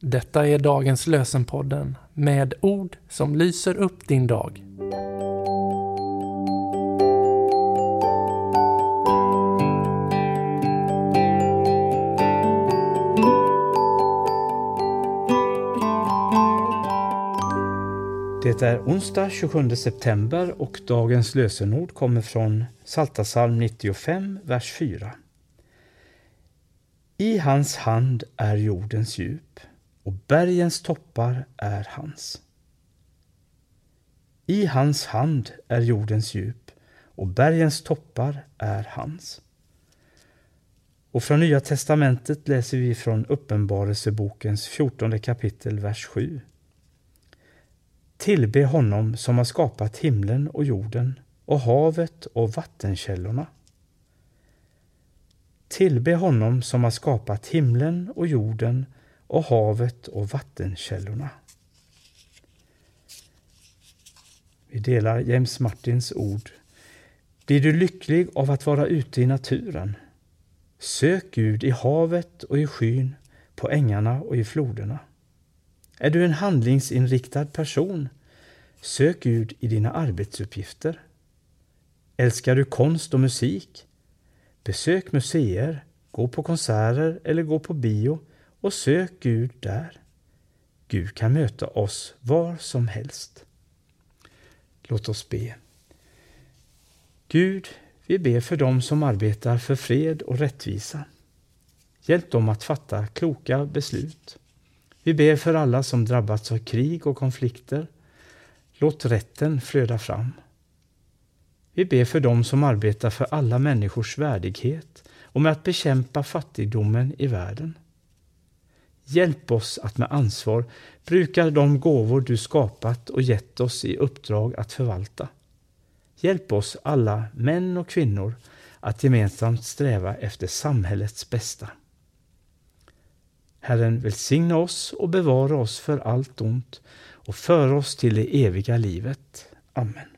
Detta är dagens lösenpodden med ord som lyser upp din dag. Det är onsdag 27 september och dagens lösenord kommer från Psaltarpsalm 95, vers 4. I hans hand är jordens djup och bergens toppar är hans. I hans hand är jordens djup och bergens toppar är hans. Och från Nya testamentet läser vi från Uppenbarelsebokens 14 kapitel, vers 7. Tillbe honom som har skapat himlen och jorden och havet och vattenkällorna. Tillbe honom som har skapat himlen och jorden och havet och vattenkällorna. Vi delar James Martins ord. Blir du lycklig av att vara ute i naturen? Sök Gud i havet och i skyn, på ängarna och i floderna. Är du en handlingsinriktad person? Sök Gud i dina arbetsuppgifter. Älskar du konst och musik? Besök museer, gå på konserter eller gå på bio och sök Gud där. Gud kan möta oss var som helst. Låt oss be. Gud, vi ber för dem som arbetar för fred och rättvisa. Hjälp dem att fatta kloka beslut. Vi ber för alla som drabbats av krig och konflikter. Låt rätten flöda fram. Vi ber för dem som arbetar för alla människors värdighet och med att bekämpa fattigdomen i världen. Hjälp oss att med ansvar bruka de gåvor du skapat och gett oss i uppdrag att förvalta. Hjälp oss alla, män och kvinnor, att gemensamt sträva efter samhällets bästa. Herren välsigna oss och bevara oss för allt ont och för oss till det eviga livet. Amen.